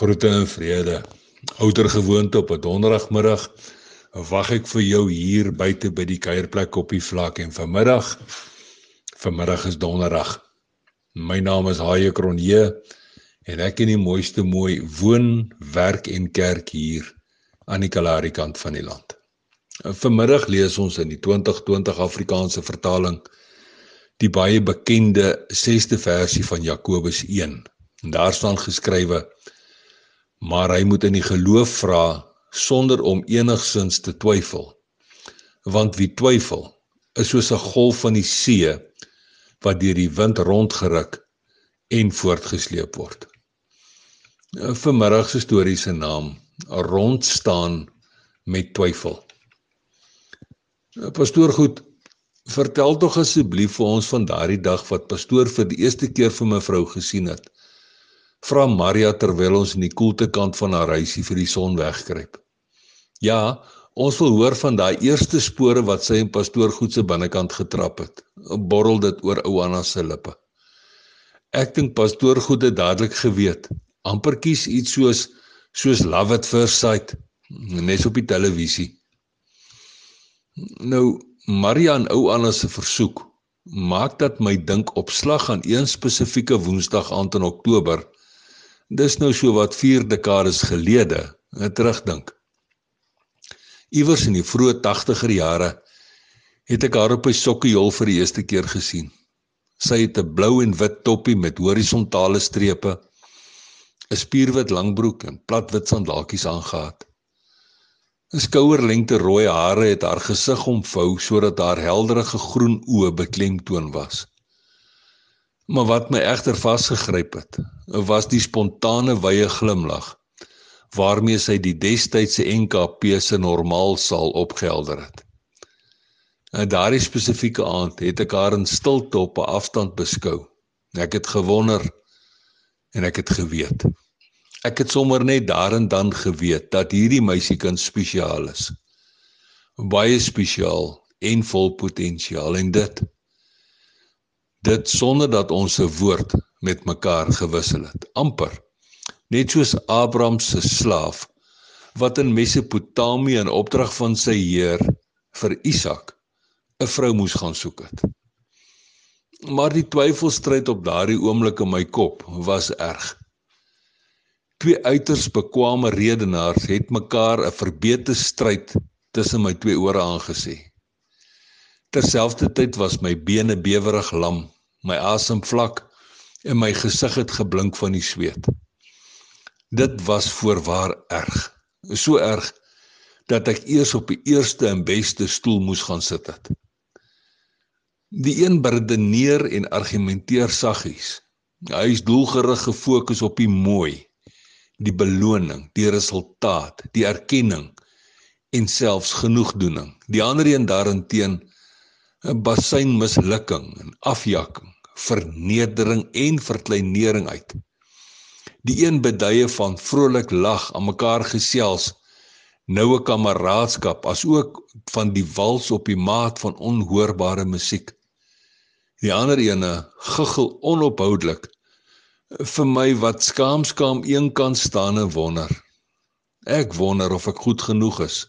Groete en vrede. Outer gewoonte op 'n donderdagmiddag wag ek vir jou hier buite by die kuierplek op die vlak en vanmiddag vanmiddag is donderdag. My naam is Haie Kronje en ek in die mooiste mooi woon, werk en kerk hier aan die Kalahari kant van die land. Vanmiddag lees ons in die 2020 Afrikaanse vertaling die baie bekende 6de versie van Jakobus 1. En daar staan geskrywe: maar hy moet in die geloof vra sonder om enigsins te twyfel. Want wie twyfel, is soos 'n golf van die see wat deur die wind rondgeruk en voortgesleep word. Vanmiddag se storie se naam rond staan met twyfel. Pastoor goed, vertel tog asseblief vir ons van daardie dag wat pastoor vir die eerste keer vir mevrou gesien het vra Maria terwyl ons in die koelte kant van haar huisie vir die son wegkruip. Ja, ons wil hoor van daai eerste spore wat sy in pastoor goed se binnekant getrap het. Borrel dit oor ou Anna se lippe. Ek dink pastoor goed het dadelik geweet. amper kies iets soos soos love at first sight nes op die televisie. Nou Maria en ou Anna se versoek maak dat my dink op slag aan een spesifieke woensdag aand in Oktober Dis nou so wat 4 dekades gelede, ek terugdink. Iewers in die vroeë 80er jare het ek haar op 'n sokkejol vir die eerste keer gesien. Sy het 'n blou en wit toppie met horisontale strepe, 'n spierwit langbroek en plat wit sandaaltjies aangetree. 'n Skouerlengte rooi hare het haar gesig omvou sodat haar helderige groen oë beklemtoon was. Maar wat my egter vasgegryp het, was die spontane wye glimlag waarmee sy die destydse NKP se normaal saal opgehelder het. En daardie spesifieke aand het ek haar in stilte op 'n afstand beskou. Ek het gewonder en ek het geweet. Ek het sommer net daar en dan geweet dat hierdie meisiekind spesiaal is. Baie spesiaal en vol potensiaal en dit dit sonder dat ons 'n woord met mekaar gewissel het. Amper. Net soos Abraham se slaaf wat in Mesopotamië in opdrag van sy heer vir Isak 'n vrou moes gaan soek het. Maar die twyfelstryd op daardie oomblik in my kop was erg. Twee uiters bekwame redenaars het mekaar 'n verbeete stryd tussen my twee ore aangesê Terselfdertyd was my bene bewerig lam, my asem vlak en my gesig het geblink van die sweet. Dit was voorwaar erg. So erg dat ek eers op die eerste en beste stoel moes gaan sit het. Die een redeneer en argumenteer saggies. Hy is doelgerig gefokus op die mooi, die beloning, die resultaat, die erkenning en selfs genoegdoening. Die ander een daarenteen 'n bassein mislukking en afjakking, vernedering en verkleinering uit. Die een beduie van vrolik lag aan mekaar gesels, noue kameraadskap, asook van die wals op die maat van onhoorbare musiek. Die ander ene guggel onophoudelik vir my wat skaamskaam eenkant staan en wonder. Ek wonder of ek goed genoeg is.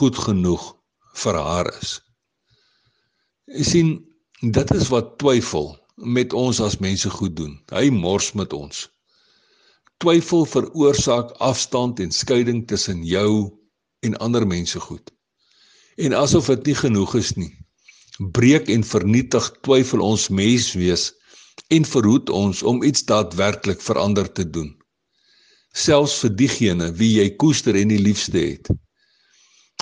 Goed genoeg vir haar is. Jy sien, dit is wat twyfel met ons as mense goed doen. Hy mors met ons. Twyfel veroorsaak afstand en skeiding tussen jou en ander mense goed. En asof dit nie genoeg is nie, breek en vernietig twyfel ons menswees en verhoed ons om iets daadwerklik verander te doen. Selfs vir diegene wie jy koester en die liefste het.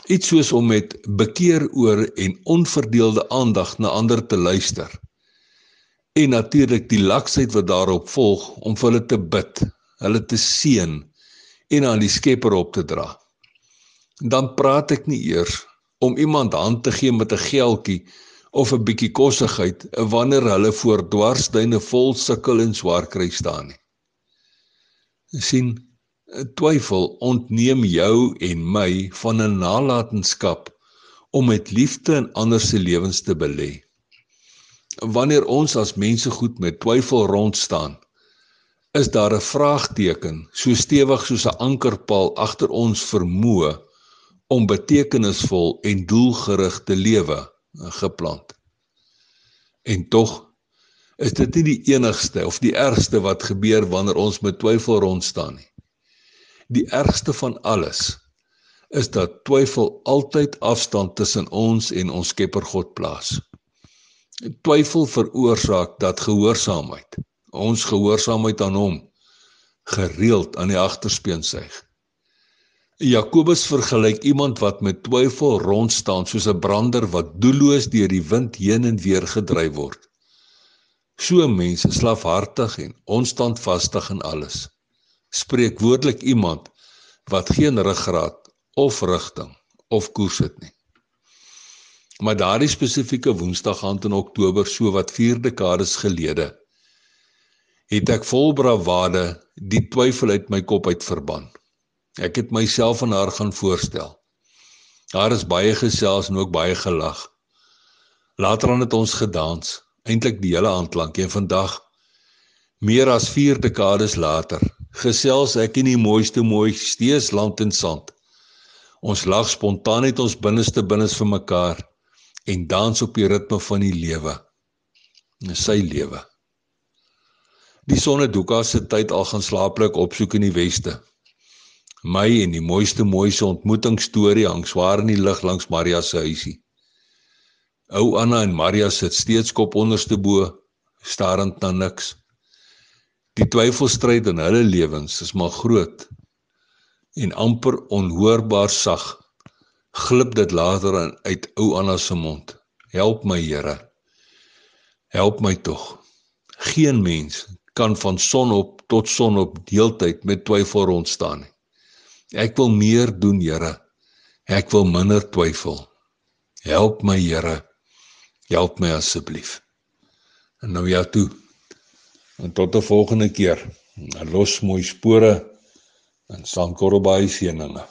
Iets soos om met bekeer oor en onverdeelde aandag na ander te luister. En natuurlik die laksheid wat daarop volg om vir hulle te bid, hulle te seën en aan die Skepper op te dra. Dan praat ek nie eers om iemand hand te gee met 'n geldjie of 'n bietjie kossigheid wanneer hulle voor dwarsduine vol sukkel en swaar kry staan nie. sien Twyfel ontneem jou en my van 'n nalatenskap om met liefde in ander se lewens te belê. Wanneer ons as mense goed met twyfel rond staan, is daar 'n vraagteken so stewig soos 'n ankerpaal agter ons vermoë om betekenisvol en doelgerig te lewe geplant. En tog is dit nie die enigste of die ergste wat gebeur wanneer ons met twyfel rond staan nie. Die ergste van alles is dat twyfel altyd afstand tussen ons en ons Skepper God plaas. Twyfel veroorsaak dat gehoorsaamheid, ons gehoorsaamheid aan hom, gereeld aan die agterspeen suig. Jakobus vergelyk iemand wat met twyfel rond staan soos 'n brander wat doelloos deur die wind heen en weer gedryf word. So mense slafhartig en onstandvastig in alles. Spreek woordelik iemand wat geen ruggraat of rigting of koers het nie. Maar daardie spesifieke Woensdag aand in Oktober so wat 4 dekades gelede het ek vol bravade die twyfel uit my kop uit verban. Ek het myself aan haar gaan voorstel. Daar is baie gesels en ook baie gelag. Later aan het ons gedans, eintlik die hele aand lank en vandag meer as 4 dekades later, gesels ek in die mooiste mooi steeds land en sand. Ons lag spontaan uit ons binneste binnes vir mekaar en dans op die ritme van die lewe. Sy lewe. Die sonnedoeka se tyd al gaan slaaplik opsoek in die weste. My en die mooiste mooiste ontmoetingsstorie hang swaar in die lug langs Maria se huisie. Ou Anna en Maria sit steeds kop onderste bo, starend na niks. Die twyfelstryd in hulle lewens is maar groot en amper onhoorbaar sag glip dit later uit ou Anna se mond. Help my Here. Help my tog. Geen mens kan van son op tot son op deeltyd met twyfel rond staan nie. Ek wil meer doen, Here. Ek wil minder twyfel. Help my, Here. Help my asseblief. En nou ja toe. En tot 'n volgende keer. Los mooi spore en sankorrelbaai seëninge.